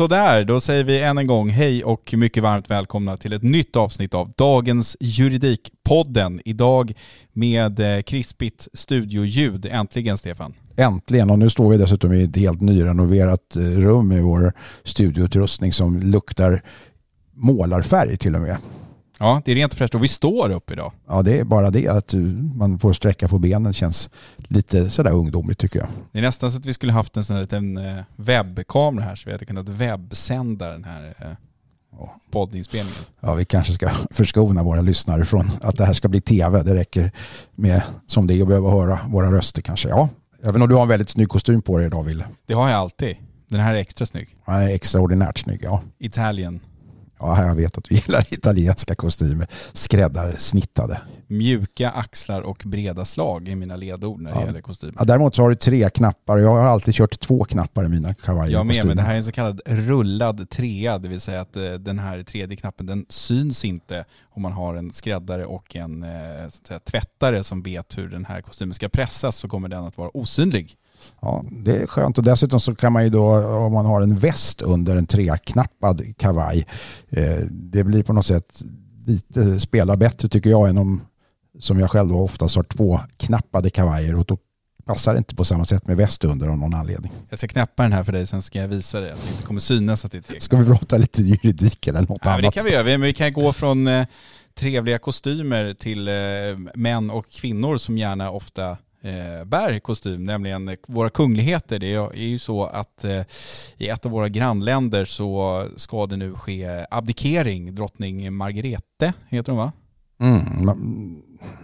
Sådär, då säger vi än en gång hej och mycket varmt välkomna till ett nytt avsnitt av dagens Juridikpodden. Idag med eh, krispigt studioljud. Äntligen Stefan. Äntligen, och nu står vi dessutom i ett helt nyrenoverat eh, rum i vår studioutrustning som luktar målarfärg till och med. Ja, det är rent och fräscht och vi står upp idag. Ja, det är bara det att eh, man får sträcka på benen känns lite sådär ungdomligt tycker jag. Det är nästan så att vi skulle haft en sån här liten eh, webbkamera här så vi hade kunnat webbsända den här eh, poddinspelningen. Ja, vi kanske ska förskona våra lyssnare från att det här ska bli tv. Det räcker med som det är att behöva höra våra röster kanske. Ja, även om du har en väldigt snygg kostym på dig idag Wille. Det har jag alltid. Den här är extra snygg. Ja, extraordinärt snygg, ja. Italian. Ja, jag vet att du gillar italienska kostymer. Skräddarsnittade. Mjuka axlar och breda slag är mina ledord när det Ja. gäller kostymer. Ja, däremot så har du tre knappar och jag har alltid kört två knappar i mina kavajer Jag med, men det här är en så kallad rullad trea, det vill säga att eh, den här tredje knappen den syns inte om man har en skräddare och en eh, säga, tvättare som vet hur den här kostymen ska pressas så kommer den att vara osynlig. Ja, det är skönt och dessutom så kan man ju då om man har en väst under en treknappad kavaj eh, det blir på något sätt lite spelar bättre tycker jag än om som jag själv då oftast har två knappade kavajer och då passar det inte på samma sätt med väst under av någon anledning. Jag ska knäppa den här för dig, sen ska jag visa dig att det inte kommer synas att det är tre Ska vi prata lite juridik eller något Ja, men annat? det kan vi göra. Vi- kan gå från eh, trevliga kostymer till eh, män och kvinnor som gärna ofta eh, bär kostym, nämligen eh, våra kungligheter. Det är ju så att eh, i ett av våra grannländer så ska det nu ske abdikering. Drottning Margrethe heter hon va? Mm,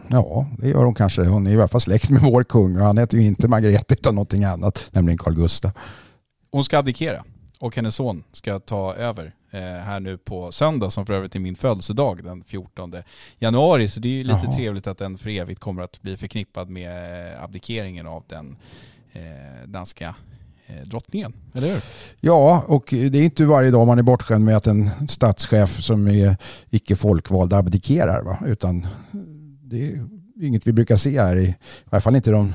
ja, det gör hon kanske. Hon är i alla fall släkt med vår kung och han heter ju inte Margrethe utan någonting annat, nämligen Carl Gustaf. Hon ska abdikera och hennes son ska ta över eh, här nu på söndag som för övrigt är min födelsedag den 14 januari. Så det är ju lite Jaha. trevligt att den för evigt kommer att bli förknippad med eh, abdikeringen av den eh, danska drottningen. Eller hur? Ja, och det är inte varje dag man är bortskämd med att en statschef som är icke folkvald abdikerar. Va? Utan det är inget vi brukar se här, i, i alla fall inte de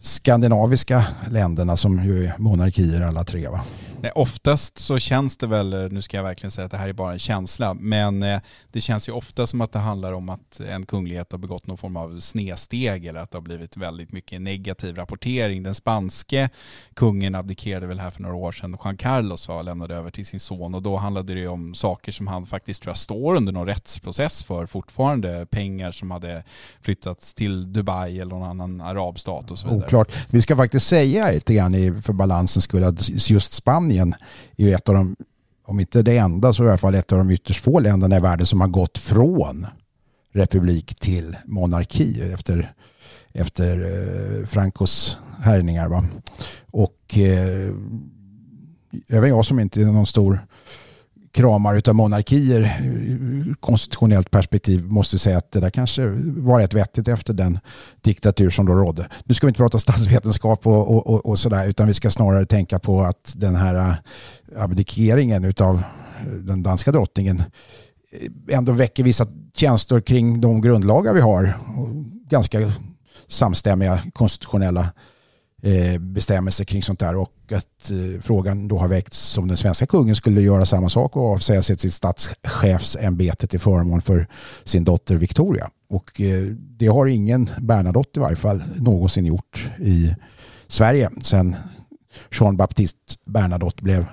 skandinaviska länderna som ju är monarkier alla tre. Va? Nej, oftast så känns det väl, eh, nu ska jag verkligen säga att det här är bara en känsla, men eh, det känns ju ofta som att det handlar om att en kunglighet har begått någon form av snedsteg eller att det har blivit väldigt mycket negativ rapportering. Den spanske kungen abdikerade väl här för några år sedan, Juan Carlos var lämnade över till sin son och då handlade det ju om saker som han faktiskt tror jag står under någon rättsprocess för fortfarande. Pengar som hade flyttats till Dubai eller någon annan arabstat och så vidare. Oklart. Vi ska faktiskt säga lite grann för balansens skull att just Spanien är ju ett av de, om inte det enda så i alla fall ett av de ytterst få länderna i världen som har gått från republik till monarki efter, efter eh, Francos härjningar. Va? Och eh, även jag som inte är någon stor kramar utav monarkier eh, konstitutionellt perspektiv måste säga att det där kanske var rätt vettigt efter den diktatur som då rådde. Nu ska vi inte prata statsvetenskap och, och, och, och sådär utan vi ska snarare tänka på att den här eh, abdikeringen utav eh, den danska drottningen ändå väcker vissa tjänster kring de grundlagar vi har. Ganska samstämmiga konstitutionella Eh, Eh, bestämmelser kring sånt där och att eh, frågan då har väckts om den svenska kungen skulle göra samma sak och avsäga sig sitt statschefsämbete till förmån för sin dotter Victoria. Och eh, det har ingen Bernadotte i varje fall någonsin gjort i Sverige sedan Jean Baptiste Bernadotte blev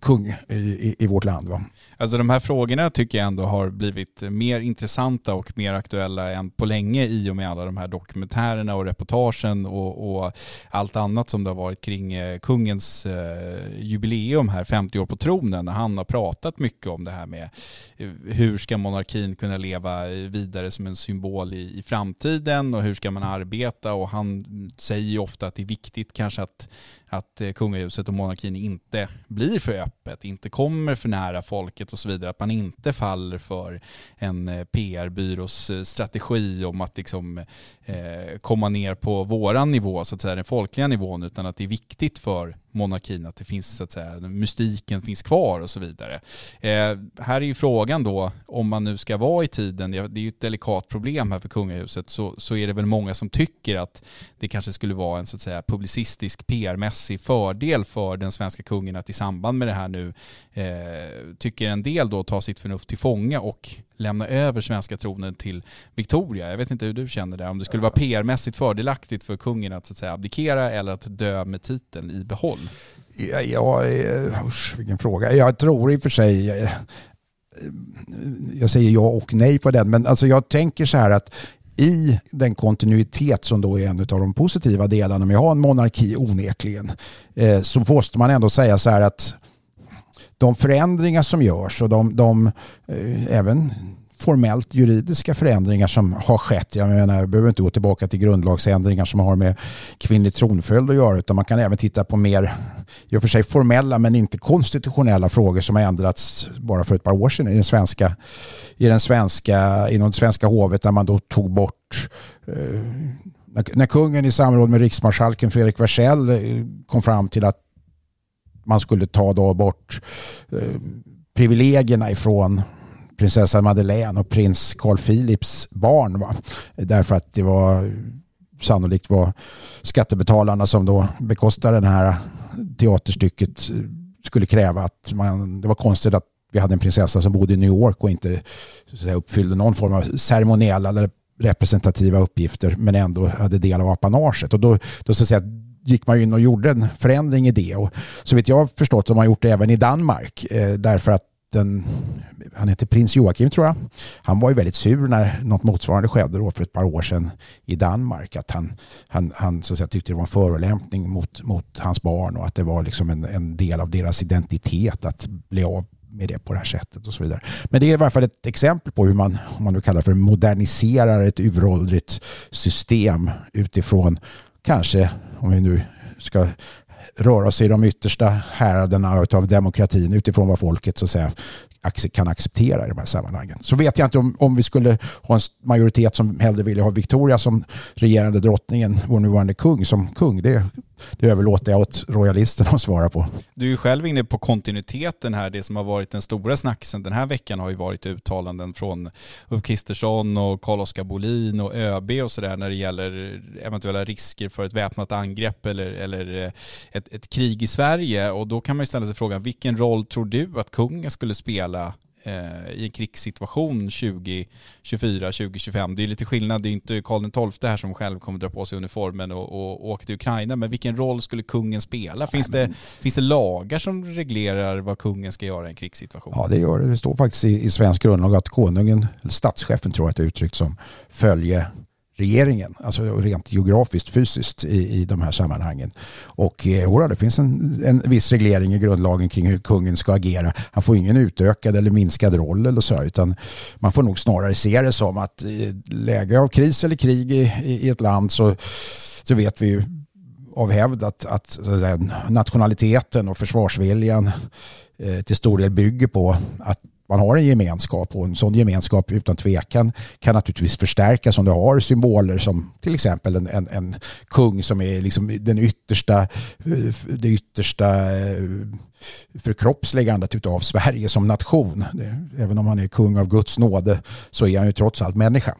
kung i, i, i, vårt land. Va? Alltså de här frågorna tycker jag ändå har blivit mer intressanta och mer aktuella än på länge i och med alla de här dokumentärerna och reportagen och, och allt annat som det har varit kring eh, kungens eh, jubileum här, 50 år på tronen, när han har pratat mycket om det här med eh, hur ska monarkin kunna leva vidare som en symbol i, i framtiden och hur ska man arbeta och han säger ju ofta att det är viktigt kanske att att eh, kungahuset och monarkin inte blir för öppet, inte kommer för nära folket och så vidare. Att man inte faller för en eh, PR-byrås eh, strategi om att liksom, eh, komma ner på våran nivå, så att säga, den folkliga nivån, utan att det är viktigt för monarkin, att det finns så att säga, mystiken finns kvar och så vidare. Eh, här är ju frågan då, om man nu ska vara i tiden, det är ju ett delikat problem här för kungahuset, så, så är det väl många som tycker att det kanske skulle vara en så att säga publicistisk PR-mässig fördel för den svenska kungen att i samband med det här nu eh, tycker en del då tar sitt förnuft till fånga och lämna över svenska tronen till Victoria. Jag vet inte hur du känner det, om det skulle vara PR-mässigt fördelaktigt för kungen att, så att säga, abdikera eller att dö med titeln i behåll. Ja, ja eh, usch, vilken fråga. Jag tror i och för sig, jag, jag säger ja och nej på den, men alltså jag tänker så här att i den kontinuitet som då är en av de positiva delarna med att ha en monarki onekligen, eh, så måste man ändå säga så här att de förändringar som görs och de, de eh, även formellt juridiska förändringar som har skett. Jag menar, jag behöver inte gå tillbaka till grundlagsändringar som har med kvinnlig tronföljd att göra utan man kan även titta på mer, i och för sig formella men inte konstitutionella frågor som har ändrats bara för ett par år sedan i den svenska, i den svenska, inom det svenska hovet där man då tog bort eh, när, kungen i samråd med riksmarskalken Fredrik Wersäll eh, kom fram till att man skulle ta då bort eh, privilegierna ifrån prinsessan Madeleine och prins Carl Philips barn. Va? Därför att det var sannolikt var skattebetalarna som då bekostade det här teaterstycket eh, skulle kräva att man, det var konstigt att vi hade en prinsessa som bodde i New York och inte säga, uppfyllde någon form av ceremoniella eller representativa uppgifter men ändå hade del av apanaget. Och då, då så att säga, gick man in och gjorde en förändring i det. Och så vet jag har förstått har man gjort det även i Danmark. Eh, därför att den, han heter prins Joakim tror jag. Han var ju väldigt sur när något motsvarande skedde då för ett par år sedan i Danmark. Att han, han, han så att säga, tyckte det var en förolämpning mot, mot hans barn och att det var liksom en, en del av deras identitet att bli av med det på det här sättet och så vidare. Men det är i varje fall ett exempel på hur man, om man nu kallar för moderniserar ett uråldrigt system utifrån kanske, om vi nu ska röra oss i de yttersta häraderna av demokratin utifrån vad folket så att säga kan acceptera i de här sammanhangen. Så vet jag inte om, om vi skulle ha en majoritet som hellre ville ha Victoria som regerande drottningen, vår nuvarande kung, som kung. Det, det överlåter jag åt royalisterna att svara på. Du är själv inne på kontinuiteten här. Det som har varit den stora snacksen den här veckan har ju varit uttalanden från Ulf Kristersson och Carl-Oskar Bolin och ÖB och sådär när det gäller eventuella risker för ett väpnat angrepp eller, eller eh, ett, ett krig i Sverige. Och då kan man ju ställa sig frågan, vilken roll tror du att kungen skulle spela Eh, i en krigssituation 2024, 2025. Det är lite skillnad, det är inte Karl XII här som själv kommer dra på sig uniformen och, och, och åka till Ukraina, men vilken roll skulle kungen spela? Finns, det, finns det lagar som reglerar vad kungen ska göra i en krigssituation? Ja, det gör det. Det står faktiskt i, i svensk grundlag att konungen, eller statschefen tror jag att det är uttryckt som, följer regeringen, alltså rent geografiskt, fysiskt i, i de här sammanhangen. Och eh, det finns en, en viss reglering i grundlagen kring hur kungen ska agera. Han får ingen utökad eller minskad roll eller så, utan man får nog snarare se det som att i läge av kris eller krig i, i, i ett land så, så vet vi ju av hävd att, att, så att säga, nationaliteten och försvarsviljan eh, till stor del bygger på att man har en gemenskap och en sån gemenskap utan tvekan kan naturligtvis förstärkas om du har symboler som till exempel en, en, en kung som är liksom den yttersta, det yttersta eh, förkroppsligandet av Sverige som nation. Även om han är kung av Guds nåde så är han ju trots allt människa.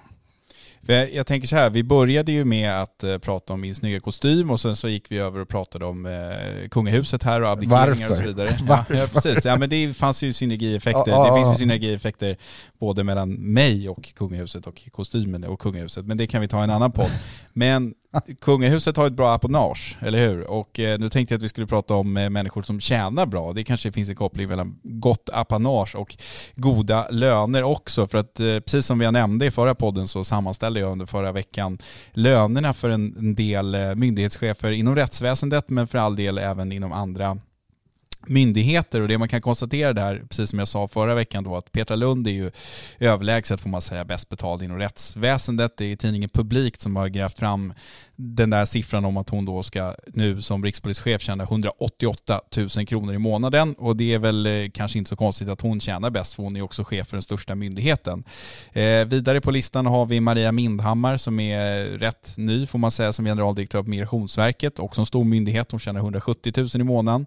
Jag tänker så här, vi började ju med att uh, prata om min snygga kostym och sen så gick vi över och pratade om uh, kungahuset här och abdikeringar och så vidare. Varför? Ja, precis. Ja, men det fanns ju synergieffekter. Ja, ja, det finns ju synergieffekter både mellan mig och kungahuset och kostymen och kungahuset. Men det kan vi ta i en annan podd. Men kungahuset har ett bra apanage, eller hur? Och eh, nu tänkte jag att vi skulle prata om eh, människor som tjänar bra. Det kanske finns en koppling mellan gott apanage och goda löner också. För att eh, precis som vi nämnde i förra podden så sammanställde jag under förra veckan lönerna för en, en del eh, myndighetschefer inom rättsväsendet men för all del även inom andra myndigheter och det man kan konstatera där, precis som jag sa förra veckan då, att Petra Lund är ju överlägset får man säga bäst betald inom rättsväsendet. Det är tidningen Publikt som har grävt fram den där siffran om att hon då ska nu som rikspolischef tjäna 188 000 kronor i månaden och det är väl eh, kanske inte så konstigt att hon tjänar bäst för hon är också chef för den största myndigheten. Eh, vidare på listan har vi Maria Mindhammar som är rätt ny får man säga som generaldirektör på Migrationsverket också en stor myndighet. Hon tjänar 170 000 i månaden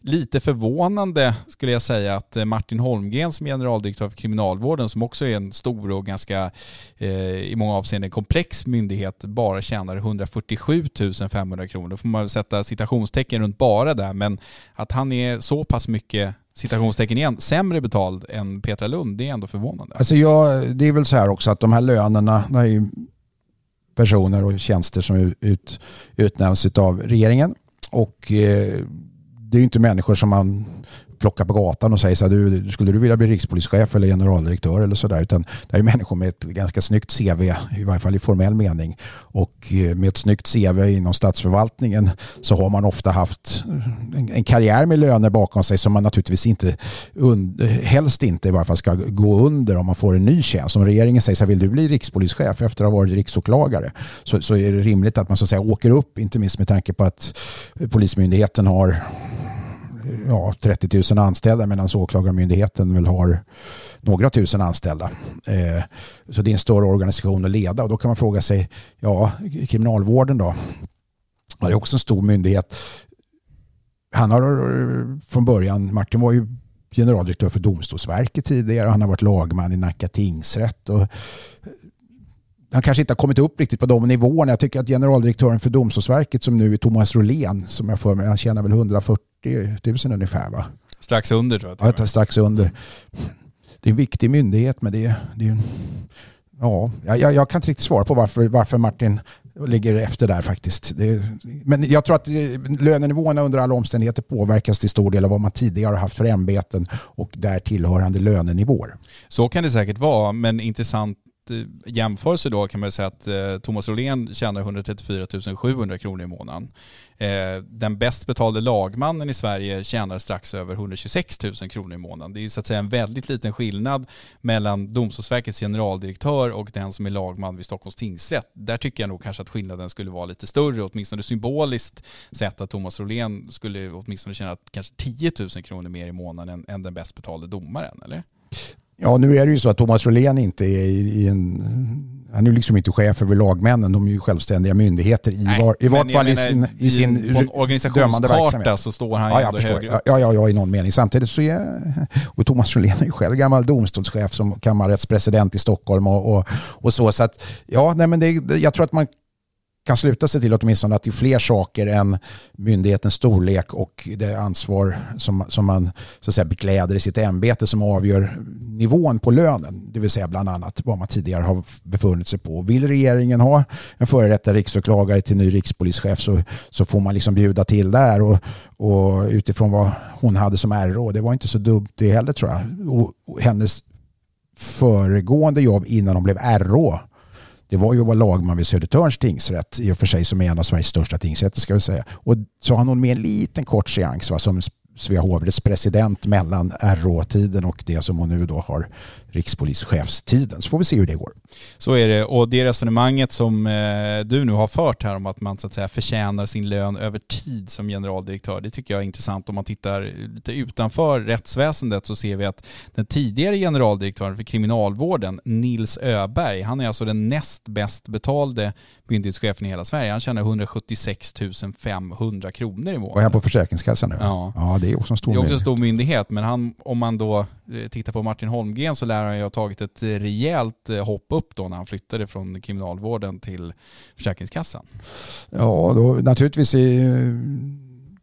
lite förvånande skulle jag säga att eh, Martin Holmgren som generaldirektör för Kriminalvården som också är en stor och ganska eh, i många avseenden komplex myndighet bara tjänar 147 500 kronor. Då får man sätta citationstecken runt bara där men att han är så pass mycket citationstecken igen, sämre betald än Petra Lund, det är ändå förvånande. Alltså jag, det är väl så här också att de här lönerna, det är ju personer och tjänster som ut, utnämns av regeringen och eh, det är ju inte människor som man plockar på gatan och säger så här, du, skulle du vilja bli rikspolischef eller generaldirektör eller sådär. Utan det är människor med ett ganska snyggt CV, i varje fall i formell mening. Och eh, med ett snyggt CV inom statsförvaltningen så har man ofta haft en karriär med löner bakom sig som man naturligtvis inte, helst inte i varje fall ska gå under om man får en ny tjänst. Om regeringen säger så här, vill du bli rikspolischef efter att ha varit riksåklagare så, så är det rimligt att man så att säga åker upp, inte minst med tanke på att Polismyndigheten har ja, 30 000 anställda medan åklagarmyndigheten väl har några tusen anställda. Eh, så det är en större organisation att leda och då kan man fråga sig, ja, kriminalvården då? Det är också en stor myndighet. Han har eh, från början, Martin var ju generaldirektör för Domstolsverket tidigare och han har varit lagman i Nacka tingsrätt. Och han kanske inte har kommit upp riktigt på de nivåerna. Jag tycker att generaldirektören för Domstolsverket som nu är Thomas Rolén, som jag får mig, han tjänar väl 140 000 ungefär va? Strax under tror jag. Ja, strax under. Det är en viktig myndighet men det är, det är ja, jag, jag kan inte riktigt svara på varför, varför Martin ligger efter där faktiskt. Det, men jag tror att lönenivåerna under alla omständigheter påverkas till stor del av vad man tidigare har haft för ämbeten och där tillhörande lönenivåer. Så kan det säkert vara, men intressant Eh, jämförelse då kan man säga att eh, Thomas Rolén tjänar 134 700 kronor i månaden. Eh, den bäst betalde lagmannen i Sverige tjänar strax över 126 000 kronor i månaden. Det är så att säga en väldigt liten skillnad mellan Domstolsverkets generaldirektör och den som är lagman vid Stockholms tingsrätt. Där tycker jag nog kanske att skillnaden skulle vara lite större, åtminstone symboliskt sett att Thomas Rolén skulle åtminstone tjäna kanske 10 000 kronor mer i månaden än, än den bäst betalde domaren, eller? Ja, nu är det ju så att Thomas Rolén inte är i en... Han är ju liksom inte chef över lagmännen, de är ju självständiga myndigheter i, Nej, var, i vart fall menar, i sin, i sin dömande verksamhet. så står han ja, jag förstår. Ja, ja, ja, i någon mening. Samtidigt så är... Och Thomas Rolén är ju själv gammal domstolschef som kammarrättspresident i Stockholm och, och, och så. Så att, ja, nej men det, jag tror att man kan sluta sig till åtminstone att det är fler saker än myndighetens storlek och det ansvar som, som man så att säga, bekläder i sitt ämbete som avgör nivån på lönen. Det vill säga bland annat vad man tidigare har befunnit sig på. Vill regeringen ha en före detta riksåklagare till ny rikspolischef så, så får man liksom bjuda till där och, och utifrån vad hon hade som RÅ. Det var inte så dumt det heller tror jag. Och hennes föregående jobb innan hon blev RÅ det var ju att vara lagman vid Södertörns tingsrätt, i och för sig som är en av Sveriges största tingsrätter ska vi säga. Och så har hon med en liten kort seans va, som Svea hovrätts president mellan RÅ-tiden och det som hon nu då har rikspolischefstiden. Så får vi se hur det går. Så är det och det resonemanget som eh, du nu har fört här om att man så att säga förtjänar sin lön över tid som generaldirektör, det tycker jag är intressant. Om man tittar lite utanför rättsväsendet så ser vi att den tidigare generaldirektören för kriminalvården, Nils Öberg, han är alltså den näst bäst betalde myndighetschefen i hela Sverige. Han tjänar 176 500 kronor i månaden. Och jag på Försäkringskassan nu? Ja. ja, det är också en stor. Det är också en stor myndighet, men han, om man då Eh, tittar på Martin Holmgren så lär han ju ha tagit ett rejält eh, hopp upp då när han flyttade från kriminalvården till Försäkringskassan. Ja, då, naturligtvis i eh,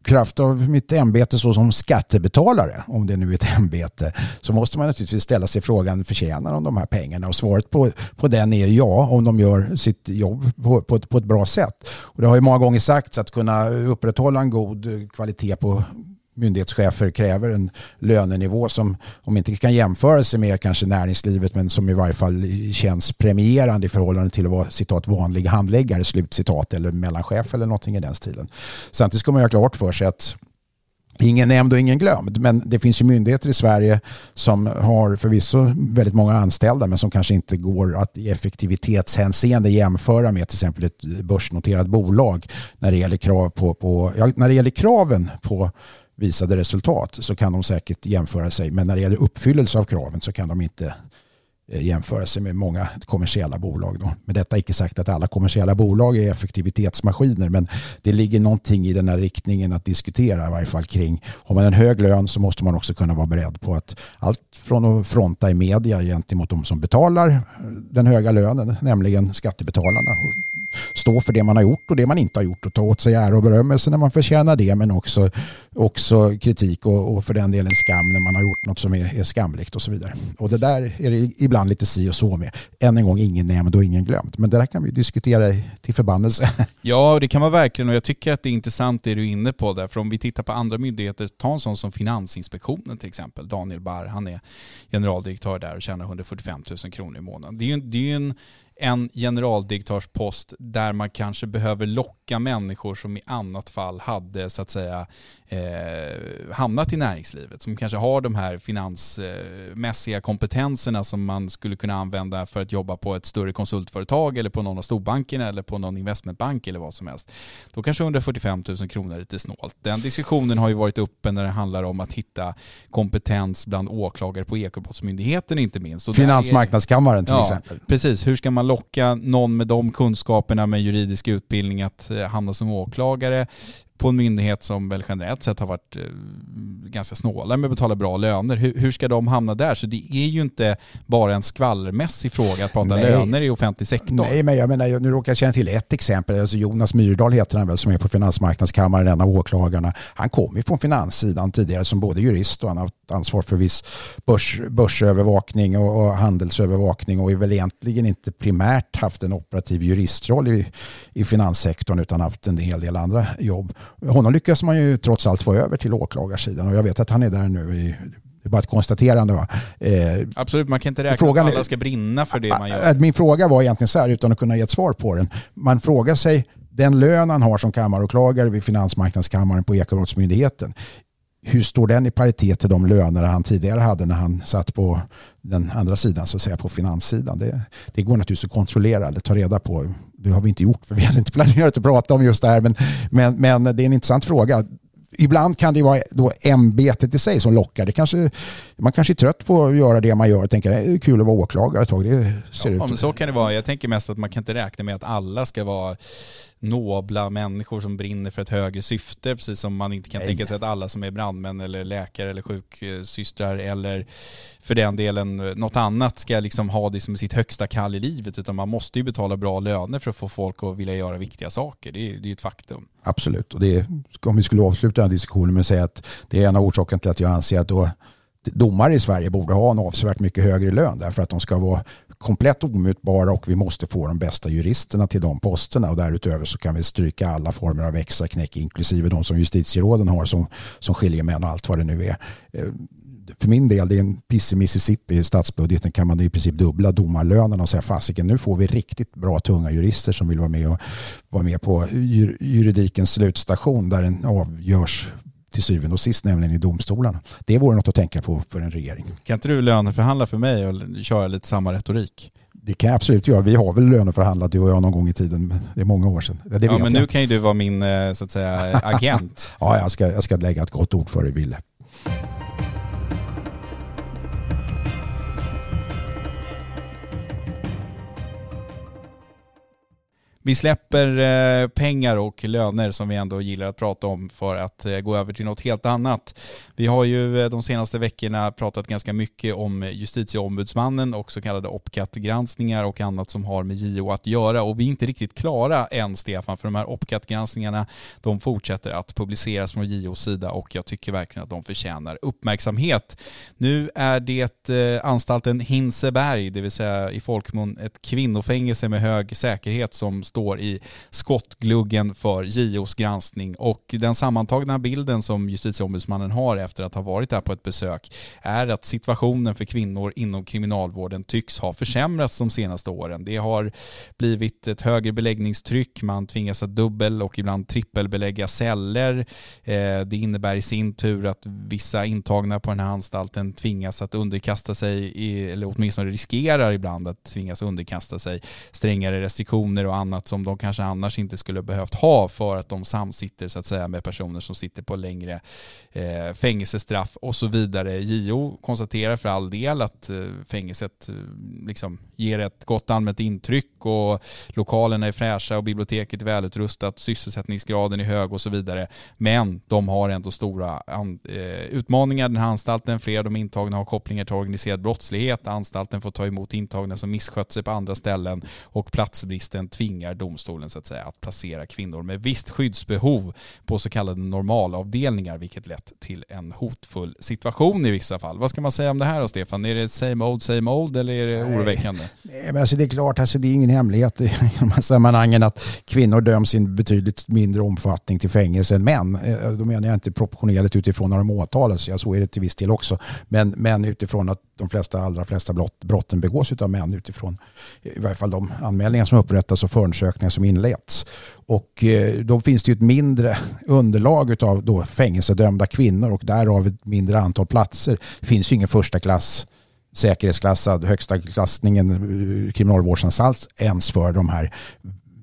kraft av mitt ämbete så som skattebetalare, om det nu är ett ämbete, så måste man naturligtvis ställa sig frågan, förtjänar de de här pengarna? Och svaret på, på den är ja, om de gör sitt jobb på, på, på ett bra sätt. Och det har ju många gånger sagts att kunna upprätthålla en god kvalitet på myndighetschefer kräver en lönenivå som om inte kan jämföra sig med kanske näringslivet men som i varje fall känns premierande i förhållande till att vara citat vanlig handläggare slutcitat eller mellanchef eller någonting i den stilen. Samtidigt ska man göra klart för sig att Ingen nämnd och ingen glömd, men det finns ju myndigheter i Sverige som har förvisso väldigt många anställda men som kanske inte går att i effektivitetshänseende jämföra med till exempel ett börsnoterat bolag när det gäller, krav på, på ja, när det gäller kraven på visade resultat så kan de säkert jämföra sig. Men när det gäller uppfyllelse av kraven så kan de inte eh, jämföra sig med många kommersiella bolag. Då. Med detta icke sagt att alla kommersiella bolag är effektivitetsmaskiner men det ligger någonting i den här riktningen att diskutera i varje fall kring har man en hög lön så måste man också kunna vara beredd på att allt från att fronta i media gentemot de som betalar den höga lönen, nämligen skattebetalarna stå för det man har gjort och det man inte har gjort och ta åt sig ära och berömmelse när man förtjänar det men också, också kritik och, och för den delen skam när man har gjort något som är, är, skamligt och så vidare. Och det där är det ibland lite si och så med. Än en gång, ingen nämnd och ingen glömt. Men det där kan vi diskutera till förbannelse. Ja, det kan man verkligen och jag tycker att det är intressant det du är inne på där. För om vi tittar på andra myndigheter, ta en sån som Finansinspektionen till exempel. Daniel Barr, han är generaldirektör där och tjänar 145 000 kronor i månaden. Det är ju, det är en en generaldirektörspost där man kanske behöver locka människor som i annat fall hade så att säga eh, hamnat i näringslivet. Som kanske har de här finansmässiga kompetenserna som man skulle kunna använda för att jobba på ett större konsultföretag eller på någon av storbankerna eller på någon investmentbank eller vad som helst. Då kanske 145 000 kronor är lite snålt. Den diskussionen har ju varit uppe när det handlar om att hitta kompetens bland åklagare på Ekobrottsmyndigheten inte minst. Finansmarknadskammaren till ja, exempel. Precis, hur ska man locka någon med de kunskaperna med juridisk utbildning att eh, hamna som åklagare på en myndighet som väl generellt sett har varit eh, ganska snåla med att betala bra löner. Hur, hur, ska de hamna där? Så det är ju inte bara en skvallermässig fråga att prata Nej. löner i offentlig sektor. Nej, men jag menar, nu råkar jag känna till ett exempel. Alltså Jonas Myrdal heter han väl som är på Finansmarknadskammaren, en av åklagarna. Han kom ju från finanssidan tidigare som både jurist och han har haft ansvar för viss börs, börsövervakning och, och handelsövervakning och är väl egentligen inte primärt haft en operativ juristroll i, i finanssektorn utan haft en hel del andra jobb honom lyckas man ju trots allt få över till åklagarsidan och jag vet att han är där nu i det är bara ett konstaterande. Va? Eh, Absolut, man kan inte räkna frågan, att alla ska brinna för det man gör. Min fråga var egentligen så här, utan att kunna ge ett svar på den. Man frågar sig, den lön han har som kammaråklagare vid Finansmarknadskammaren på Ekobrottsmyndigheten, hur står den i paritet till de löner han tidigare hade när han satt på den andra sidan, så att säga på finanssidan? Det, det går naturligtvis att kontrollera eller ta reda på. Det har vi inte gjort för vi hade inte planerat att prata om just det här, men, men, men det är en intressant fråga. Ibland kan det vara då ämbetet i sig som lockar. Det kanske, man kanske är trött på att göra det man gör och tänker det är kul att vara åklagare ett tag. Det ser ja, ut. Så kan det vara. Jag tänker mest att man kan inte räkna med att alla ska vara nobla människor som brinner för ett högre syfte, precis som man inte kan Nej. tänka sig att alla som är brandmän eller läkare eller sjuksystrar eller för den delen något annat ska liksom ha det som sitt högsta kall i livet, utan man måste ju betala bra löner för att få folk att vilja göra viktiga saker. Det är, ju ett faktum. Absolut, och det är, om vi skulle avsluta den här diskussionen med att säga att det är en av orsakerna till att jag anser att då domare i Sverige borde ha en avsevärt mycket högre lön därför att de ska vara komplett omutbara och vi måste få de bästa juristerna till de posterna och därutöver så kan vi stryka alla former av extra knäck inklusive de som justitieråden har som, som skiljemän och allt vad det nu är. Eh, för min del, det är en piss i Mississippi i statsbudgeten kan man i princip dubbla domarlönerna och säga fasiken nu får vi riktigt bra tunga jurister som vill vara med och vara med på juridikens slutstation där den avgörs till syvende och sist, nämligen i domstolarna. Det vore något att tänka på för en regering. Kan inte du löneförhandla för mig och köra lite samma retorik? Det kan jag absolut göra. Vi har väl löneförhandlat du och jag någon gång i tiden, men det är många år sedan. Det ja, men nu kan ju du vara min eh, så att säga, agent. ja, jag ska, jag ska lägga ett gott ord för dig, Ville. Vi släpper eh, pengar och löner som vi ändå gillar att prata om för att eh, gå över till något helt annat. Vi har ju eh, de senaste veckorna pratat ganska mycket om justitieombudsmannen och så kallade OPCAT-granskningar och annat som har med JO att göra och vi är inte riktigt klara än Stefan för de här OPCAT-granskningarna de fortsätter att publiceras från JOs sida och jag tycker verkligen att de förtjänar uppmärksamhet. Nu är det anstalten Hinseberg, det vill säga i folkmun ett kvinnofängelse med hög säkerhet som står i skottgluggen för JOs granskning och den sammantagna bilden som justitieombudsmannen har efter att ha varit där på ett besök är att situationen för kvinnor inom kriminalvården tycks ha försämrats de senaste åren. Det har blivit ett högre beläggningstryck, man tvingas att dubbel och ibland trippelbelägga celler. Eh, det innebär i sin tur att vissa intagna på den här anstalten tvingas att underkasta sig, eller åtminstone riskerar ibland att tvingas underkasta sig strängare restriktioner och annat som de kanske annars inte skulle behövt ha för att de samsitter så att säga med personer som sitter på längre eh, fängelsestraff och så vidare. JO konstaterar för all del att eh, fängelset eh, liksom ger ett gott allmänt intryck och lokalerna är fräscha och biblioteket är välutrustat, sysselsättningsgraden är hög och så vidare. Men de har ändå stora eh, utmaningar. Den här anstalten, flera av de intagna har kopplingar till organiserad brottslighet. Anstalten får ta emot intagna som misskött sig på andra ställen och platsbristen tvingar domstolen så att säga att placera kvinnor med visst skyddsbehov på så kallade normalavdelningar vilket lett till en hotfull situation i vissa fall. Vad ska man säga om det här då Stefan? Är det same old same old eller är det oroväckande? Nej, men alltså det är klart, alltså det är ingen hemlighet i de här sammanhangen att kvinnor döms i en betydligt mindre omfattning till fängelse än män. Eh, då menar jag inte proportionerligt utifrån när de åtalas, ja så är det till viss del också. Men, men utifrån att de flesta, allra flesta brott, brotten begås av män utifrån i varje fall de anmälningar som upprättas och förundersökningar som inleds. Och eh, då finns det ju ett mindre underlag av då fängelsedömda kvinnor och därav ett mindre antal platser. Det finns ju ingen första klass säkerhetsklassad högsta klassningen eh, kriminalvårdsanstalt ens för de här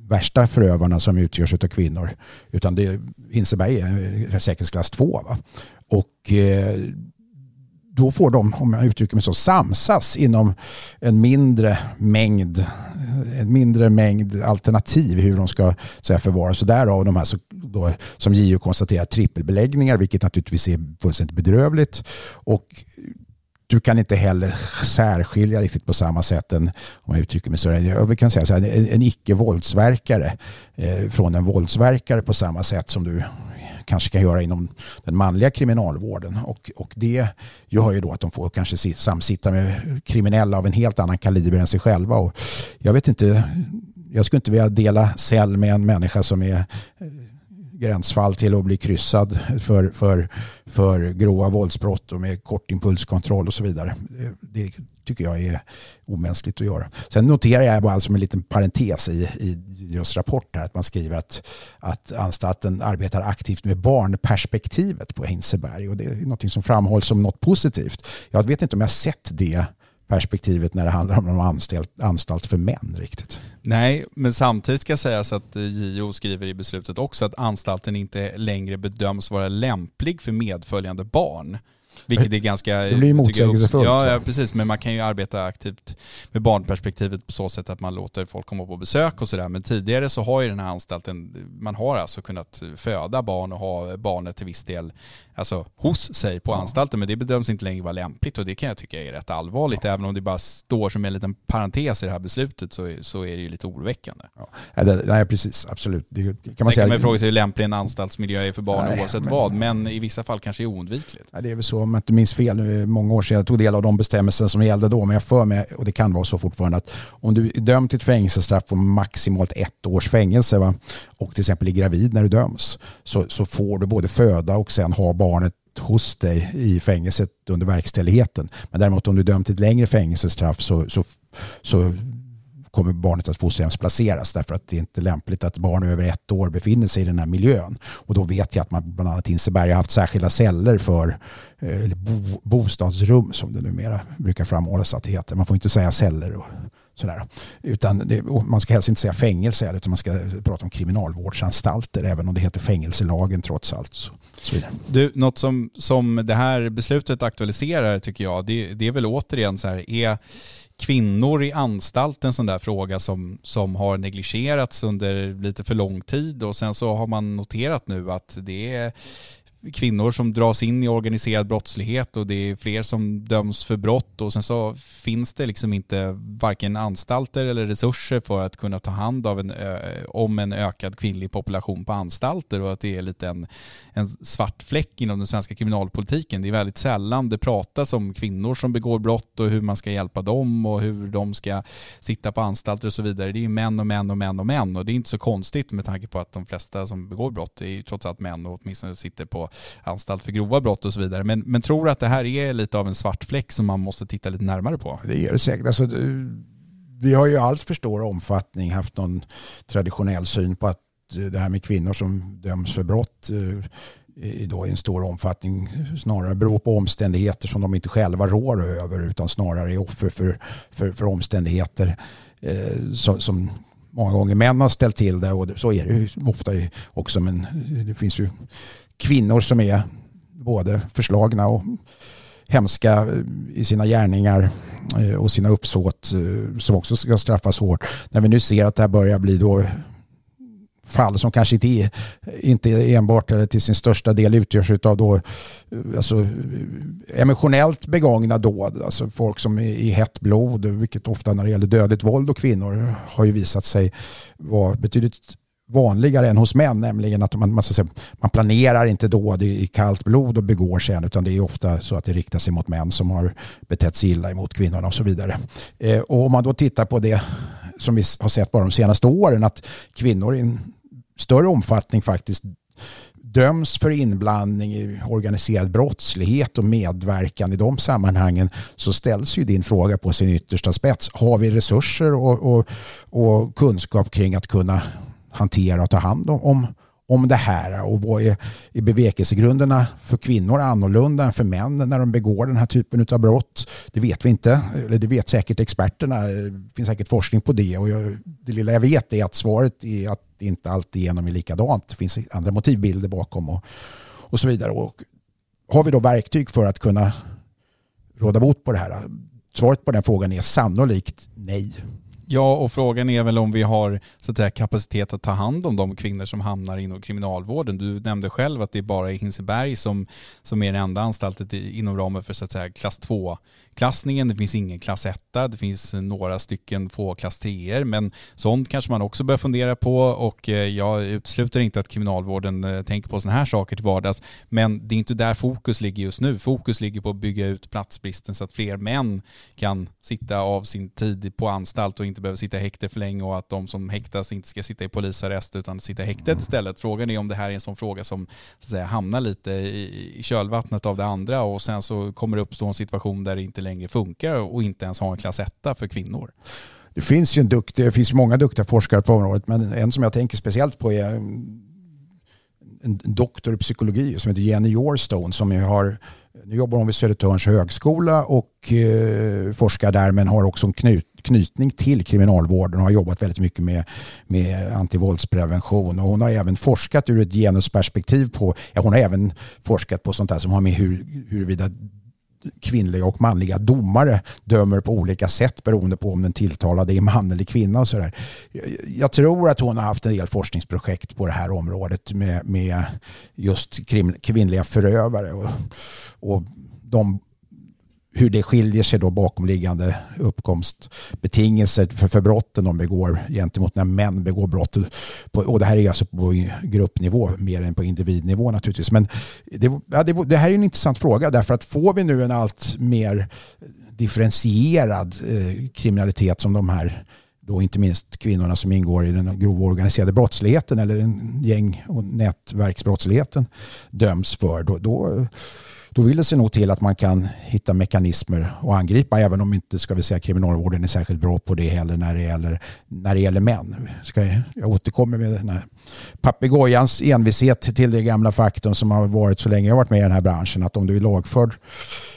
värsta förövarna som utgörs av kvinnor. Utan det, Hinseberg är eh, säkerhetsklass 2. Va? Och eh, då får de, om jag uttrycker mig så, samsas inom en mindre mängd en mindre mängd alternativ hur de ska så här, förvaras. Så därav de här så, då, som JO konstaterar trippelbeläggningar vilket naturligtvis är fullständigt bedrövligt. Och du kan inte heller särskilja riktigt på samma sätt en, om jag uttrycker mig så, jag kan säga så här, en, en icke-våldsverkare eh, från en våldsverkare på samma sätt som du kanske kan göra inom den manliga kriminalvården. Och, och det gör ju då att de får kanske samsitta med kriminella av en helt annan kaliber än sig själva. Och jag vet inte, jag skulle inte vilja dela cell med en människa som är gränsfall till att bli kryssad för, för, för grova våldsbrott och med kort impulskontroll och så vidare. Det, tycker jag är omänskligt att göra. Sen noterar jag bara som en liten parentes i, i just rapport här att man skriver att, att anstalten arbetar aktivt med barnperspektivet på Hinseberg och det är något som framhålls som något positivt. Jag vet inte om jag sett det perspektivet när det handlar om någon anstalt, anstalt för män riktigt. Nej, men samtidigt ska sägas att eh, JO skriver i beslutet också att anstalten inte längre bedöms vara lämplig för medföljande barn. Vilket är ganska... Det blir motsägelsefullt. Ja, ja, precis. Men man kan ju arbeta aktivt med barnperspektivet på så sätt att man låter folk komma på besök och sådär. Men tidigare så har ju den här anstalten, man har alltså kunnat föda barn och ha barnet till viss del alltså, hos sig på ja. anstalten. Men det bedöms inte längre vara lämpligt och det kan jag tycka är rätt allvarligt. Ja. Även om det bara står som en liten parentes i det här beslutet så, så är det ju lite oroväckande. Ja. Nej, precis. Absolut. Det kan man Sen säga. kan man fråga sig hur lämplig en anstaltsmiljö är för barn nej, oavsett men... vad. Men i vissa fall kanske är oundvikligt. Ja, det är väl så jag inte minns fel, nu många år sedan, jag tog del av de bestämmelser som gällde då, men jag för mig, och det kan vara så fortfarande, att om du är dömd till ett fängelsestraff på maximalt ett års fängelse va, och till exempel är gravid när du döms, så, så får du både föda och sen ha barnet hos dig i fängelset under verkställigheten. Men däremot om du är dömd till ett längre fängelsestraff så, så, så kommer barnet att fosterhemsplaceras därför att det är inte lämpligt att barn över ett år befinner sig i den här miljön. Och då vet jag att man bland annat i Hinseberg har haft särskilda celler för eh, bo, bostadsrum som det numera brukar framhållas att det heter. Man får inte säga celler och sådär. Utan det, man ska helst inte säga fängelse utan man ska prata om kriminalvårdsanstalter även om det heter fängelselagen trots allt. Så, så du, något som, som det här beslutet aktualiserar tycker jag, det, det är väl återigen så här, är kvinnor i anstalt en sån där fråga som, som har negligerats under lite för lång tid. Och sen så har man noterat nu att det är kvinnor som dras in i organiserad brottslighet och det är fler som döms för brott och sen så finns det liksom inte varken anstalter eller resurser för att kunna ta hand av en, om en ökad kvinnlig population på anstalter och att det är lite en, en svart fläck inom den svenska kriminalpolitiken. Det är väldigt sällan det pratas om kvinnor som begår brott och hur man ska hjälpa dem och hur de ska sitta på anstalter och så vidare. Det är ju män och män och män och män och det är inte så konstigt med tanke på att de flesta som begår brott är ju trots allt män och åtminstone sitter på anstalt för grova brott och så vidare. Men, men tror att det här är lite av en svart fläck som man måste titta lite närmare på? Det är det säkert. Alltså, vi har ju allt för stor omfattning haft någon traditionell syn på att det här med kvinnor som döms för brott eh, då i en stor omfattning snarare beror på omständigheter som de inte själva rår över utan snarare är offer för, för, för omständigheter eh, som, som många gånger män har ställt till det och så är det ju ofta också men det finns ju kvinnor som är både förslagna och hemska eh, i sina gärningar eh, och sina uppsåt eh, som också ska straffas hårt. När vi nu ser att det här börjar bli då fall som kanske inte, är, inte enbart eller till sin största del utgörs av då, alltså, emotionellt begångna dåd. Alltså folk som är i hett blod, vilket ofta när det gäller dödligt våld och kvinnor har ju visat sig vara betydligt vanligare än hos män, nämligen att man, man, säga, man planerar inte dåd i, i kallt blod och begår sen, utan det är ofta så att det riktar sig mot män som har betett sig illa emot kvinnorna och så vidare. Eh, och om man då tittar på det som vi har sett bara de senaste åren, att kvinnor i en större omfattning faktiskt döms för inblandning i organiserad brottslighet och medverkan i de sammanhangen så ställs ju din fråga på sin yttersta spets. Har vi resurser och, och, och kunskap kring att kunna hantera och ta hand om, om om det här och vad är, är bevekelsegrunderna för kvinnor annorlunda än för män när de begår den här typen av brott? Det vet vi inte, eller det vet säkert experterna. Det finns säkert forskning på det och jag, det lilla jag vet är att svaret är att det inte alltid är likadant. Det finns andra motivbilder bakom och, och så vidare. Och har vi då verktyg för att kunna råda bot på det här? Svaret på den frågan är sannolikt nej. Ja, och frågan är väl om vi har så att säga, kapacitet att ta hand om de kvinnor som hamnar inom kriminalvården. Du nämnde själv att det är bara i Hinseberg som, som är den enda anstalten inom ramen för så att säga, klass 2 klassningen. Det finns ingen klass 1, det finns några stycken få klass 3 men sånt kanske man också bör fundera på och eh, jag utesluter inte att kriminalvården eh, tänker på sådana här saker till vardags. Men det är inte där fokus ligger just nu. Fokus ligger på att bygga ut platsbristen så att fler män kan sitta av sin tid på anstalt och inte behöver sitta i häkte för länge och att de som häktas inte ska sitta i polisarrest utan sitta i häktet istället. Frågan är om det här är en sån fråga som så att säga, hamnar lite i kölvattnet av det andra och sen så kommer det uppstå en situation där det inte längre funkar och inte ens ha en klass 1 för kvinnor. Det finns ju en duktig, det finns många duktiga forskare på området men en som jag tänker speciellt på är en doktor i psykologi som heter Jenny Yorstone som har nu jobbar hon vid Södertörns högskola och eh, forskar där men har också en knut, knytning till kriminalvården och har jobbat väldigt mycket med, med antivåldsprevention. Och hon har även forskat ur ett genusperspektiv på, ja, hon har även forskat på sånt där som har med hur, huruvida kvinnliga och manliga domare dömer på olika sätt beroende på om den tilltalade är man eller kvinna och sådär. Jag tror att hon har haft en del forskningsprojekt på det här området med, med just kvinnliga förövare och, och de hur det skiljer sig då bakomliggande uppkomstbetingelser för, för brotten de begår gentemot när män begår brott. Och det här är alltså på gruppnivå mer än på individnivå naturligtvis. Men det, ja, det, det här är en intressant fråga därför att får vi nu en allt mer differentierad eh, kriminalitet som de här då inte minst kvinnorna som ingår i den grova organiserade brottsligheten eller den gäng och nätverksbrottsligheten döms för, då, då, då vill det sig nog till att man kan hitta mekanismer och angripa, även om inte ska vi säga kriminalvården är särskilt bra på det heller när det gäller, när det gäller män. Ska jag, jag återkommer med den här papegojans envishet till det gamla faktum som har varit så länge jag varit med i den här branschen, att om du är lagförd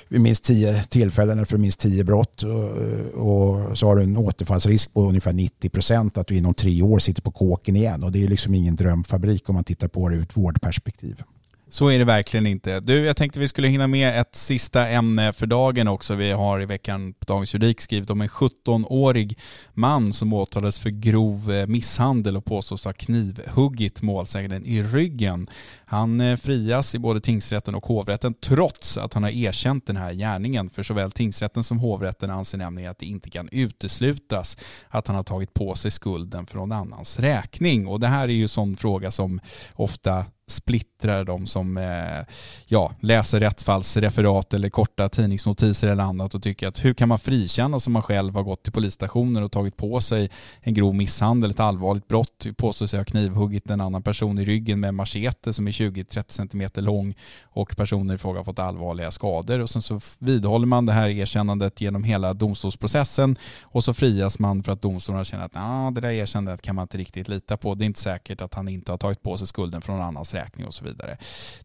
vid minst tio tillfällen eller för minst tio brott och, och så har du en återfallsrisk på ungefär 90 procent att du inom tre år sitter på kåken igen och det är liksom ingen drömfabrik om man tittar på det ur ett vårdperspektiv. Så är det verkligen inte. Du, jag tänkte vi skulle hinna med ett sista ämne för dagen också. Vi har i veckan på Dagens Juridik skrivit om en 17-årig man som åtalades för grov eh, misshandel och påstås ha knivhuggit målsäganden i ryggen. Han eh, frias i både tingsrätten och hovrätten trots att han har erkänt den här gärningen. För såväl tingsrätten som hovrätten anser nämligen att det inte kan uteslutas att han har tagit på sig skulden för någon annans räkning. Och det här är ju en sån fråga som ofta splittrar de som eh, ja, läser rättsfallsreferat eller korta tidningsnotiser eller annat och tycker att hur kan man frikänna som man själv har gått till polisstationen och tagit på sig en grov misshandel, ett allvarligt brott, påstår sig ha knivhuggit en annan person i ryggen med machete som är 20-30 cm lång och personer i fråga har fått allvarliga skador och sen så vidhåller man det här erkännandet genom hela domstolsprocessen och så frias man för att domstolarna känner att nah, det där erkännandet kan man inte riktigt lita på. Det är inte säkert att han inte har tagit på sig skulden från någon annans räkning och så vidare.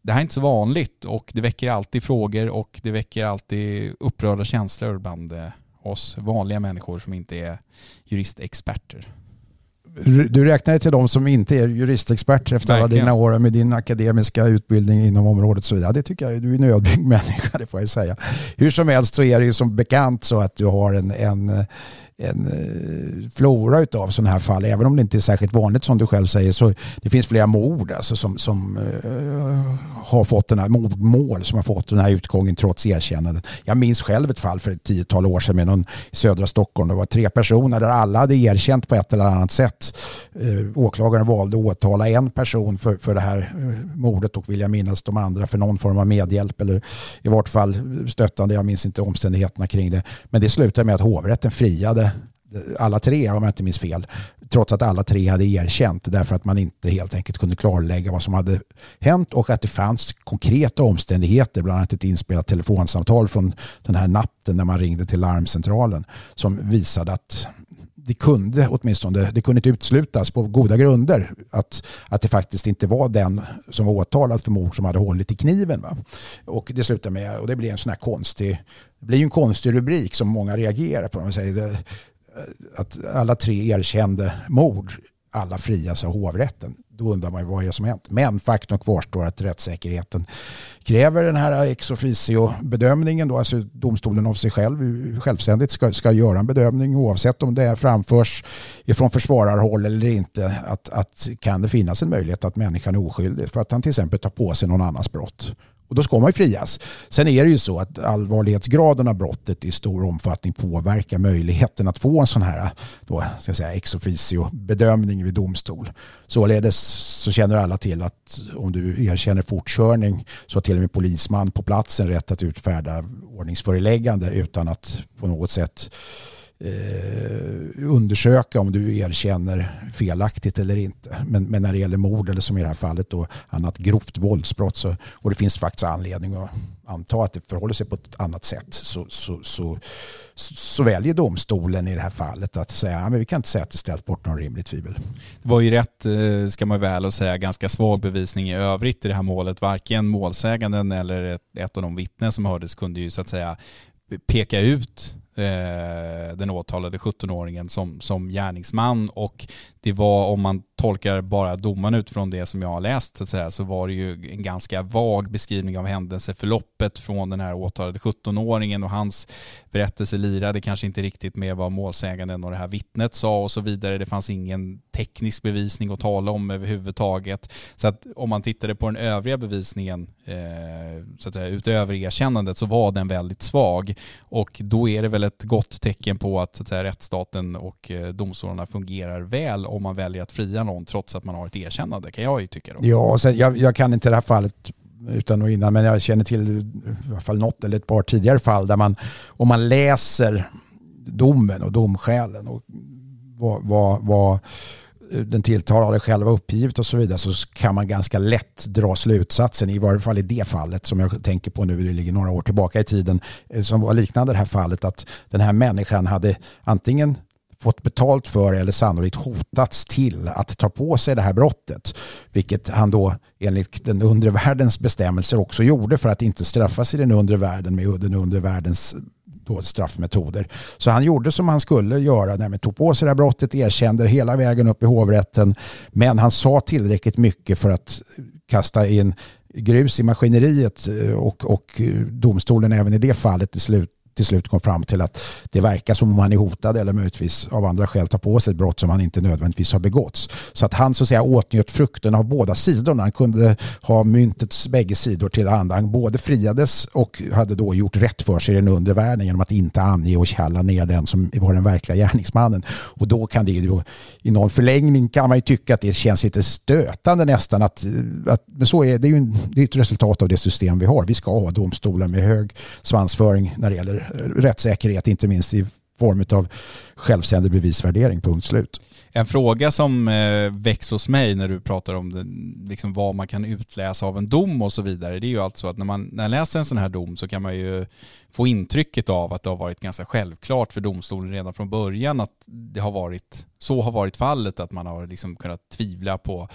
Det här är inte så vanligt och det väcker alltid frågor och det väcker alltid upprörda känslor bland eh, oss vanliga människor som inte är juristexperter du räknar till de som inte är juristexperter efter alla dina år med din akademiska utbildning inom området så vidare. Det tycker jag, du är en ödmjuk människa, det får jag säga. Hur som helst så är det ju som bekant så att du har en, en en eh, flora av sådana här fall. Även om det inte är särskilt vanligt som du själv säger så det finns flera mord alltså, som, som uh, har fått den här mordmål som har fått den här utgången trots erkännanden. Jag minns själv ett fall för ett tiotal år sedan med någon i södra Stockholm. Det var tre personer där alla hade erkänt på ett eller annat sätt. Uh, åklagaren valde att åtala en person för, för det här uh, mordet och vill jag minnas de andra för någon form av medhjälp eller i vart fall stöttande. Jag minns inte omständigheterna kring det. Men det slutade med att hovrätten friade alla tre om jag inte minns fel. Trots att alla tre hade erkänt därför att man inte helt enkelt kunde klarlägga vad som hade hänt och att det fanns konkreta omständigheter, bland annat ett inspelat telefonsamtal från den här natten när man ringde till larmcentralen som visade att det kunde åtminstone, det kunde inte utslutas på goda grunder att, att det faktiskt inte var den som var åtalad för mord som hade hållit i kniven. Va? Och det slutade med, och det blir en sån här konstig, det blir en konstig rubrik som många reagerar på. Man säger, eh, att alla tre erkände mord, alla frias av hovrätten. Då undrar man ju vad är som hänt. Men faktum kvarstår att rättssäkerheten kräver den här ex officio-bedömningen. Då, alltså domstolen av sig själv självständigt ska, ska göra en bedömning oavsett om det framförs ifrån försvararhåll eller inte. Att, att kan det finnas en möjlighet att människan är oskyldig för att han till exempel tar på sig någon annans brott. Och då ska man ju frias. Sen är det ju så att allvarlighetsgraden av brottet i stor omfattning påverkar möjligheten att få en sån här då, ska säga, ex officio bedömning vid domstol. Således så känner alla till att om du erkänner fortkörning så har till och med polisman på platsen rätt att utfärda ordningsföreläggande utan att på något sätt eh, undersöka om du erkänner felaktigt eller inte. Men, men, när det gäller mord eller som i det här fallet då annat grovt våldsbrott så, och det finns faktiskt anledning att anta att det förhåller sig på ett annat sätt så, så, så, så väljer domstolen i det här fallet att säga att vi kan inte säga att det ställs bort någon rimlig tvivel. Det var ju rätt, eh, ska man väl och säga, ganska svag bevisning i övrigt i det här målet. Varken målsäganden eller ett, ett av de vittnen som hördes kunde ju så att säga peka ut eh, den åtalade 17-åringen som, som gärningsman. Och det var om man tolkar bara domaren utifrån det som jag har läst så, att säga, så var det ju en ganska vag beskrivning av händelseförloppet från den här åtalade 17-åringen och hans berättelse lirade kanske inte riktigt med vad målsäganden och det här vittnet sa och så vidare. Det fanns ingen teknisk bevisning att tala om överhuvudtaget. Så att om man tittade på den övriga bevisningen eh, så att säga, utöver erkännandet så var den väldigt svag och då är det väl ett gott tecken på att, så att säga, rättsstaten och eh, domstolarna fungerar väl om man väljer att fria någon trots att man har ett erkännande kan jag ju tycka. Då. Ja, sen, jag, jag kan inte det här fallet utan och innan, men jag känner till i alla fall något eller ett par tidigare fall där man, om man läser domen och domskälen och vad, vad, vad den tilltalade själv har uppgivit och så vidare så kan man ganska lätt dra slutsatsen, i varje fall i det fallet som jag tänker på nu, det ligger några år tillbaka i tiden, eh, som var liknande det här fallet, att den här människan hade antingen fått betalt för eller sannolikt hotats till att ta på sig det här brottet. Vilket han då enligt den undre världens bestämmelser också gjorde för att inte straffas i den undre världen med den undre världens straffmetoder. Så han gjorde som han skulle göra, nämligen tog på sig det här brottet, erkände hela vägen upp i hovrätten. Men han sa tillräckligt mycket för att kasta in grus i maskineriet eh, och, och eh, domstolen även i det fallet till slut till slut kom fram till att det verkar som om han är hotad eller möjligtvis av andra skäl tar på sig ett brott som han inte nödvändigtvis har begåtts. Så att han så att säga åtnjöt frukten av båda sidorna. Han kunde ha myntets bägge sidor till handa. Han både friades och hade då gjort rätt för sig i den undre världen genom att inte ange och kalla ner den som var den verkliga gärningsmannen. Och då kan det ju i någon förlängning kan man ju tycka att det känns lite stötande nästan att, att men så är det ju det är ett resultat av det system vi har. Vi ska ha domstolar med hög svansföring när det gäller rättssäkerhet, inte minst i form av självständig bevisvärdering, punkt slut. En fråga som eh, väcks hos mig när du pratar om det, liksom vad man kan utläsa av en dom och så vidare, det är ju alltså att när man, när man läser en sån här dom så kan man ju få intrycket av att det har varit ganska självklart för domstolen redan från början att det har varit, så har varit fallet, att man har liksom kunnat tvivla på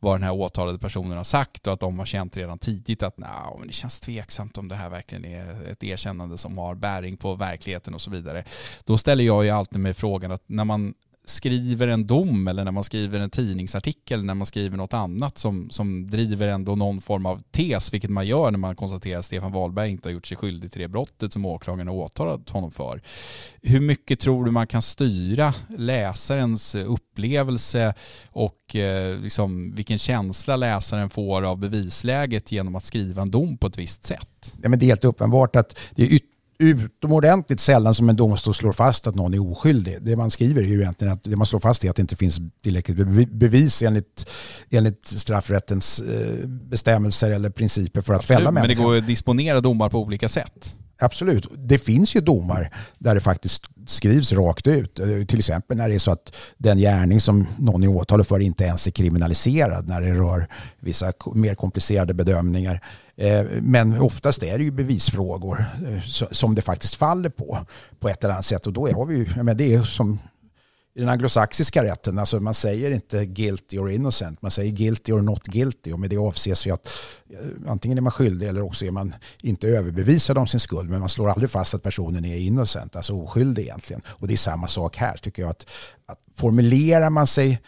vad den här åtalade personen har sagt och att de har känt redan tidigt att nah, men det känns tveksamt om det här verkligen är ett erkännande som har bäring på verkligheten och så vidare. Då ställer jag ju alltid mig frågan att när man skriver en dom eller när man skriver en tidningsartikel, när man skriver något annat som, som driver ändå någon form av tes, vilket man gör när man konstaterar att Stefan Wahlberg inte har gjort sig skyldig till det brottet som åklagaren har åtalat honom för. Hur mycket tror du man kan styra läsarens upplevelse och eh, liksom vilken känsla läsaren får av bevisläget genom att skriva en dom på ett visst sätt? Ja, men det är helt uppenbart att det är utomordentligt sällan som en domstol slår fast att någon är oskyldig. Det man skriver är ju egentligen att det man slår fast är att det inte finns tillräckligt bevis enligt, enligt straffrättens eh, bestämmelser eller principer för att fälla människor. Men det går att disponera domar på olika sätt. Absolut. Det finns ju domar där det faktiskt skrivs rakt ut. Eh, till exempel när det är så att den gärning som någon är åtalad för inte ens är kriminaliserad när det rör vissa mer komplicerade bedömningar. Eh, men oftast är det ju bevisfrågor eh, som det faktiskt faller på på ett eller annat sätt och då har vi ju, men det är som i den anglosaxiska rätten, alltså man säger inte guilty or innocent, man säger guilty or not guilty och med det avses ju att eh, antingen är man skyldig eller också är man inte överbevisad om sin skuld men man slår aldrig fast att personen är innocent, alltså oskyldig egentligen. Och det är samma sak här tycker jag att, att formulerar man sig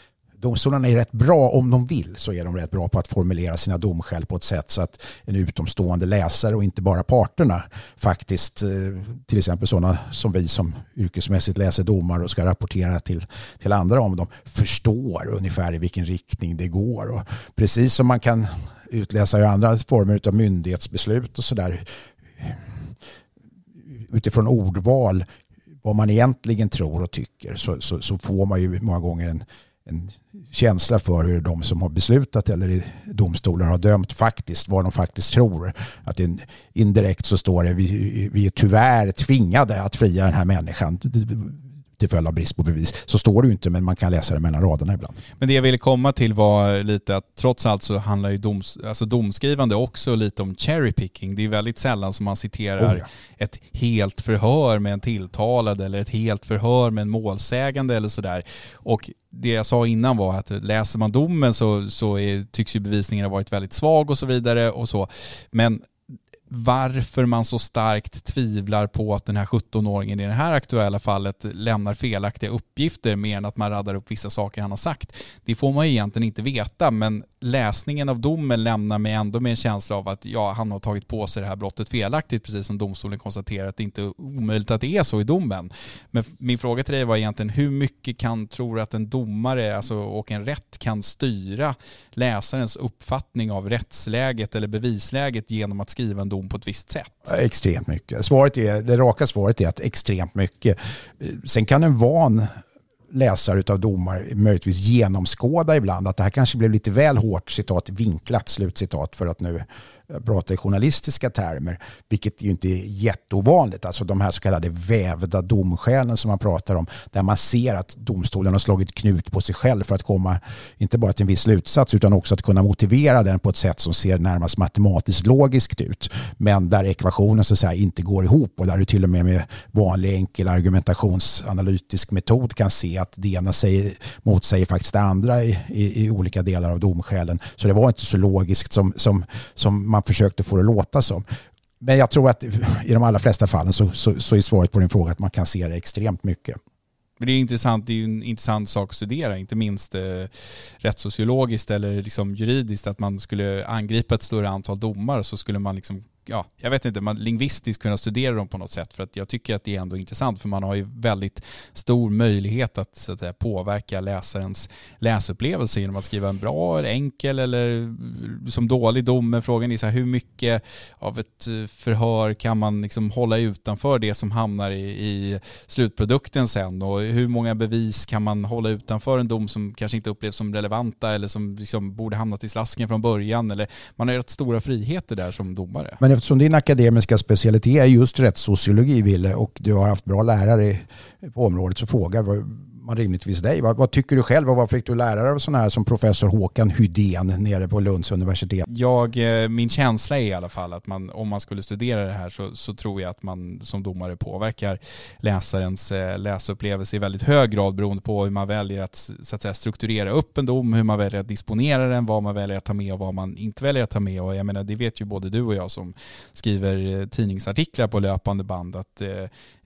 domstolarna är rätt bra, om de vill, så är de rätt bra på att formulera sina domskäl på ett sätt så att en utomstående läsare och inte bara parterna faktiskt, eh, till exempel sådana som vi som yrkesmässigt läser domar och ska rapportera till, till andra om dem, förstår ungefär i vilken riktning det går. Och precis som man kan utläsa i andra former av myndighetsbeslut och sådär utifrån ordval vad man egentligen tror och tycker så, så, så får man ju många gånger en, en känsla för hur de som har beslutat eller i domstolar har dömt faktiskt, vad de faktiskt tror. Att indirekt så står det vi, vi är tyvärr tvingade att fria den här människan till följd av brist på bevis. Så står det ju inte men man kan läsa det mellan raderna ibland. Men det jag ville komma till var lite att trots allt så handlar ju doms, alltså domskrivande också lite om cherry picking. Det är väldigt sällan som man citerar oh ja. ett helt förhör med en tilltalad eller ett helt förhör med en målsägande eller sådär. Och det jag sa innan var att läser man domen så, så är, tycks ju bevisningen ha varit väldigt svag och så vidare och så. Men varför man så starkt tvivlar på att den här 17-åringen i det här aktuella fallet lämnar felaktiga uppgifter mer än att man raddar upp vissa saker han har sagt. Det får man ju egentligen inte veta men läsningen av domen lämnar mig ändå med en känsla av att ja, han har tagit på sig det här brottet felaktigt precis som domstolen konstaterar att det inte är omöjligt att det är så i domen. Men min fråga till dig var egentligen hur mycket kan, tror du att en domare alltså, och en rätt kan styra läsarens uppfattning av rättsläget eller bevisläget genom att skriva en dom på ett visst sätt? Extremt mycket. Svaret är, det raka svaret är att extremt mycket. Sen kan en van läsare av domar möjligtvis genomskåda ibland att det här kanske blev lite väl hårt citat vinklat slutcitat för att nu Eh, prata i journalistiska termer, vilket ju inte är jätteovanligt. Alltså de här så kallade vävda domskälen som man pratar om, där man ser att domstolen har slagit knut på sig själv för att komma, inte bara till en viss slutsats, utan också att kunna motivera den på ett sätt som ser närmast matematiskt logiskt ut, men där ekvationen så att säga inte går ihop och där du till och med med vanlig enkel argumentationsanalytisk metod kan se att det ena säger, motsäger faktiskt det andra i, i, i olika delar av domskälen. Så det var inte så logiskt som, som, som man försökte få det att låta som. Men jag tror att i de allra flesta fallen så, så, så är svaret på din fråga att man kan se det extremt mycket. det är intressant, det är ju en intressant sak att studera, inte minst eh, rättssociologiskt eller liksom juridiskt, att man skulle angripa ett större antal domar så skulle man liksom ja, jag vet inte, man lingvistiskt kunna studera dem på något sätt för att jag tycker att det är ändå intressant för man har ju väldigt stor möjlighet att, så att säga, påverka läsarens läsupplevelse genom att skriva en bra, eller enkel eller som dålig dom. Men frågan är så här, hur mycket av ett förhör kan man liksom hålla utanför det som hamnar i, i slutprodukten sen och hur många bevis kan man hålla utanför en dom som kanske inte upplevs som relevanta eller som liksom borde hamnat i slasken från början eller man har rätt stora friheter där som domare. Men eftersom din akademiska specialitet är just rättssociologi, Ville, och du har haft bra lärare på området så frågar man rimligtvis dig. Vad, vad, tycker du själv och vad fick du lära dig av sådana här som professor Håkan Hydén nere på Lunds universitet? Jag, eh, min känsla är i alla fall att man, om man skulle studera det här så, så tror jag att man som domare påverkar läsarens eh, läsupplevelse i väldigt hög grad beroende på hur man väljer att, så att säga, strukturera upp en dom, hur man väljer att disponera den, vad man väljer att ta med och vad man inte väljer att ta med. Och jag menar, det vet ju både du och jag som skriver eh, tidningsartiklar på löpande band att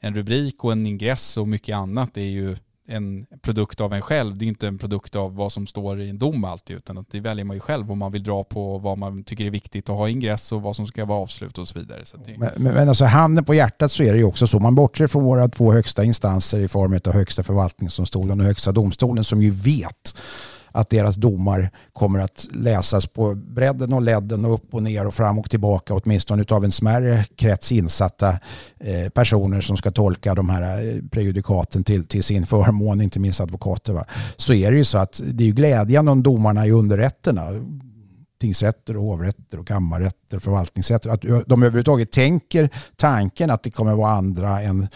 en rubrik och en ingress och mycket annat är ju en produkt av en själv. Det är inte en produkt av vad som står i en dom alltid, utan att det väljer man ju själv om man vill dra på vad man tycker är viktigt att ha ingress och vad som ska vara avslut och så vidare. Så det... men, men alltså handen på hjärtat så är det ju också så. Man bortser från våra två högsta instanser i form av högsta förvaltningsdomstolen och högsta domstolen som ju vet att deras domar kommer att läsas på bredden och ledden och upp och ner och fram och tillbaka åtminstone av en smärre krets insatta eh, personer som ska tolka de här eh, prejudikaten till, till sin förmån, inte minst advokater. Va? Så är det ju så att det är glädjande om domarna i underrätterna tingsrätter och hovrätter och kammarrätter och förvaltningsrätter. Att de överhuvudtaget tänker tanken att det kommer vara andra än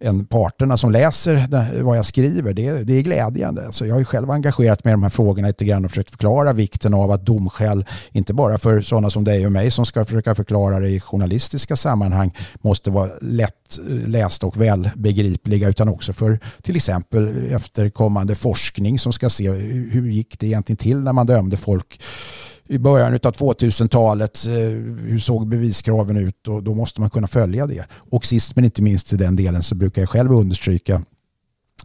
än parterna som läser vad jag skriver. Det, det är glädjande. Så jag har ju själv engagerat mig i de här frågorna lite grann och försökt förklara vikten av att domskäl, inte bara för sådana som dig och mig som ska försöka förklara det i journalistiska sammanhang, måste vara lätt eh, lästa och välbegripliga utan också för till exempel efterkommande forskning som ska se hur gick det egentligen till när man dömde folk i början av 2000-talet. Eh, hur såg beviskraven ut? Och då måste man kunna följa det. Och sist men inte minst i den delen så brukar jag själv understryka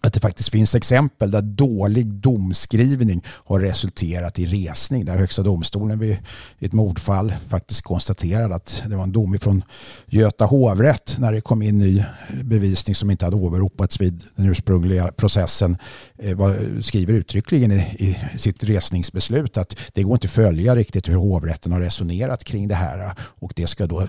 att det faktiskt finns exempel där dålig domskrivning har resulterat i resning. Där Högsta domstolen vid ett mordfall faktiskt konstaterade att det var en dom från Göta hovrätt när det kom in ny bevisning som inte hade åberopats vid den ursprungliga processen eh, var, skriver uttryckligen i, i sitt resningsbeslut att det går inte att följa riktigt hur hovrätten har resonerat kring det här och det ska då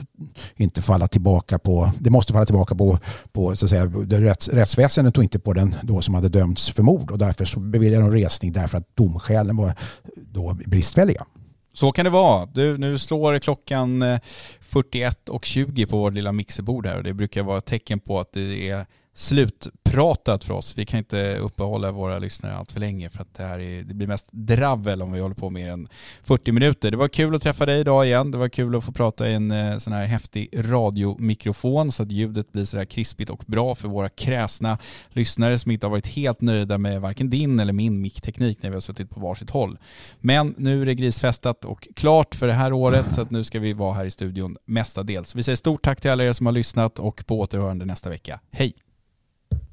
inte falla tillbaka på, det måste falla tillbaka på, på så att säga, rätts, rättsväsendet och inte på den då som hade dömts för mord och därför så beviljade de resning därför att domskälen var då bristfälliga. Så kan det vara. Du, nu slår klockan eh, 41 och 20 på vårt lilla mixerbord här och det brukar vara ett tecken på att det är slutpratat för oss. Vi kan inte uppehålla våra lyssnare allt för länge för att det här är, det blir mest dravel om vi håller på mer än 40 minuter. Det var kul att träffa dig idag igen. Det var kul att få prata i en eh, sån här häftig radiomikrofon så att ljudet blir sådär krispigt och bra för våra kräsna lyssnare som inte har varit helt nöjda med varken din eller min mickteknik när vi har suttit på varsitt håll. Men nu är det grisfestat och klart för det här året så att nu ska vi vara här i studion mestadels. Vi säger stort tack till alla er som har lyssnat och på återhörande nästa vecka. Hej!